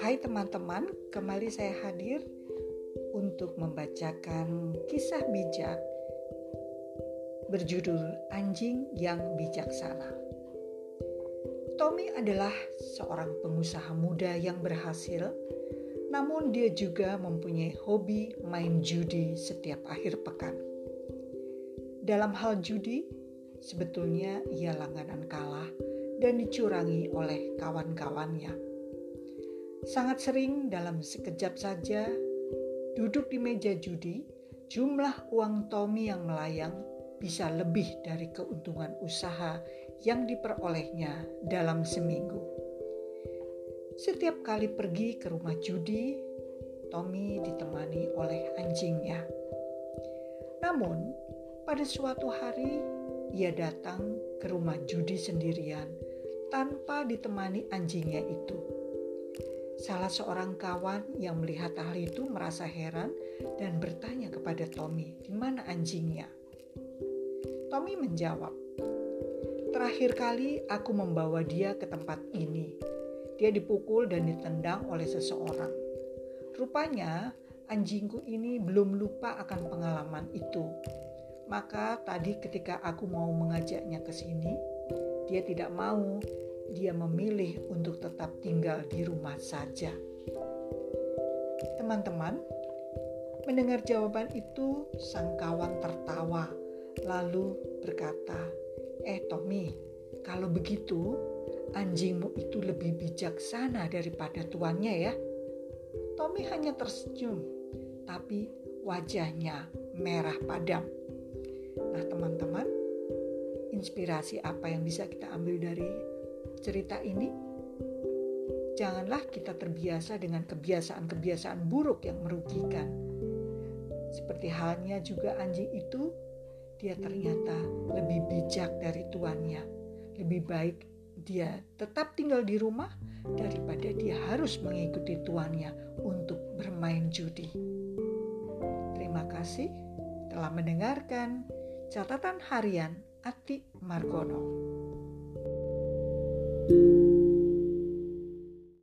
Hai teman-teman, kembali saya hadir untuk membacakan kisah bijak berjudul Anjing yang Bijaksana. Tommy adalah seorang pengusaha muda yang berhasil, namun dia juga mempunyai hobi main judi setiap akhir pekan. Dalam hal judi, sebetulnya ia langganan kalah dan dicurangi oleh kawan-kawannya Sangat sering dalam sekejap saja duduk di meja judi, jumlah uang Tommy yang melayang bisa lebih dari keuntungan usaha yang diperolehnya dalam seminggu. Setiap kali pergi ke rumah judi, Tommy ditemani oleh anjingnya. Namun, pada suatu hari ia datang ke rumah judi sendirian tanpa ditemani anjingnya itu. Salah seorang kawan yang melihat hal itu merasa heran dan bertanya kepada Tommy, "Di mana anjingnya?" Tommy menjawab, "Terakhir kali aku membawa dia ke tempat ini. Dia dipukul dan ditendang oleh seseorang. Rupanya anjingku ini belum lupa akan pengalaman itu. Maka tadi ketika aku mau mengajaknya ke sini, dia tidak mau dia memilih untuk tetap tinggal di rumah saja. Teman-teman, mendengar jawaban itu, sang kawan tertawa, lalu berkata, "Eh, Tommy, kalau begitu, anjingmu itu lebih bijaksana daripada tuannya, ya." Tommy hanya tersenyum, tapi wajahnya merah padam. Nah, teman-teman, inspirasi apa yang bisa kita ambil dari cerita ini, janganlah kita terbiasa dengan kebiasaan-kebiasaan buruk yang merugikan. Seperti halnya juga anjing itu, dia ternyata lebih bijak dari tuannya. Lebih baik dia tetap tinggal di rumah daripada dia harus mengikuti tuannya untuk bermain judi. Terima kasih telah mendengarkan catatan harian Ati Margono. thank you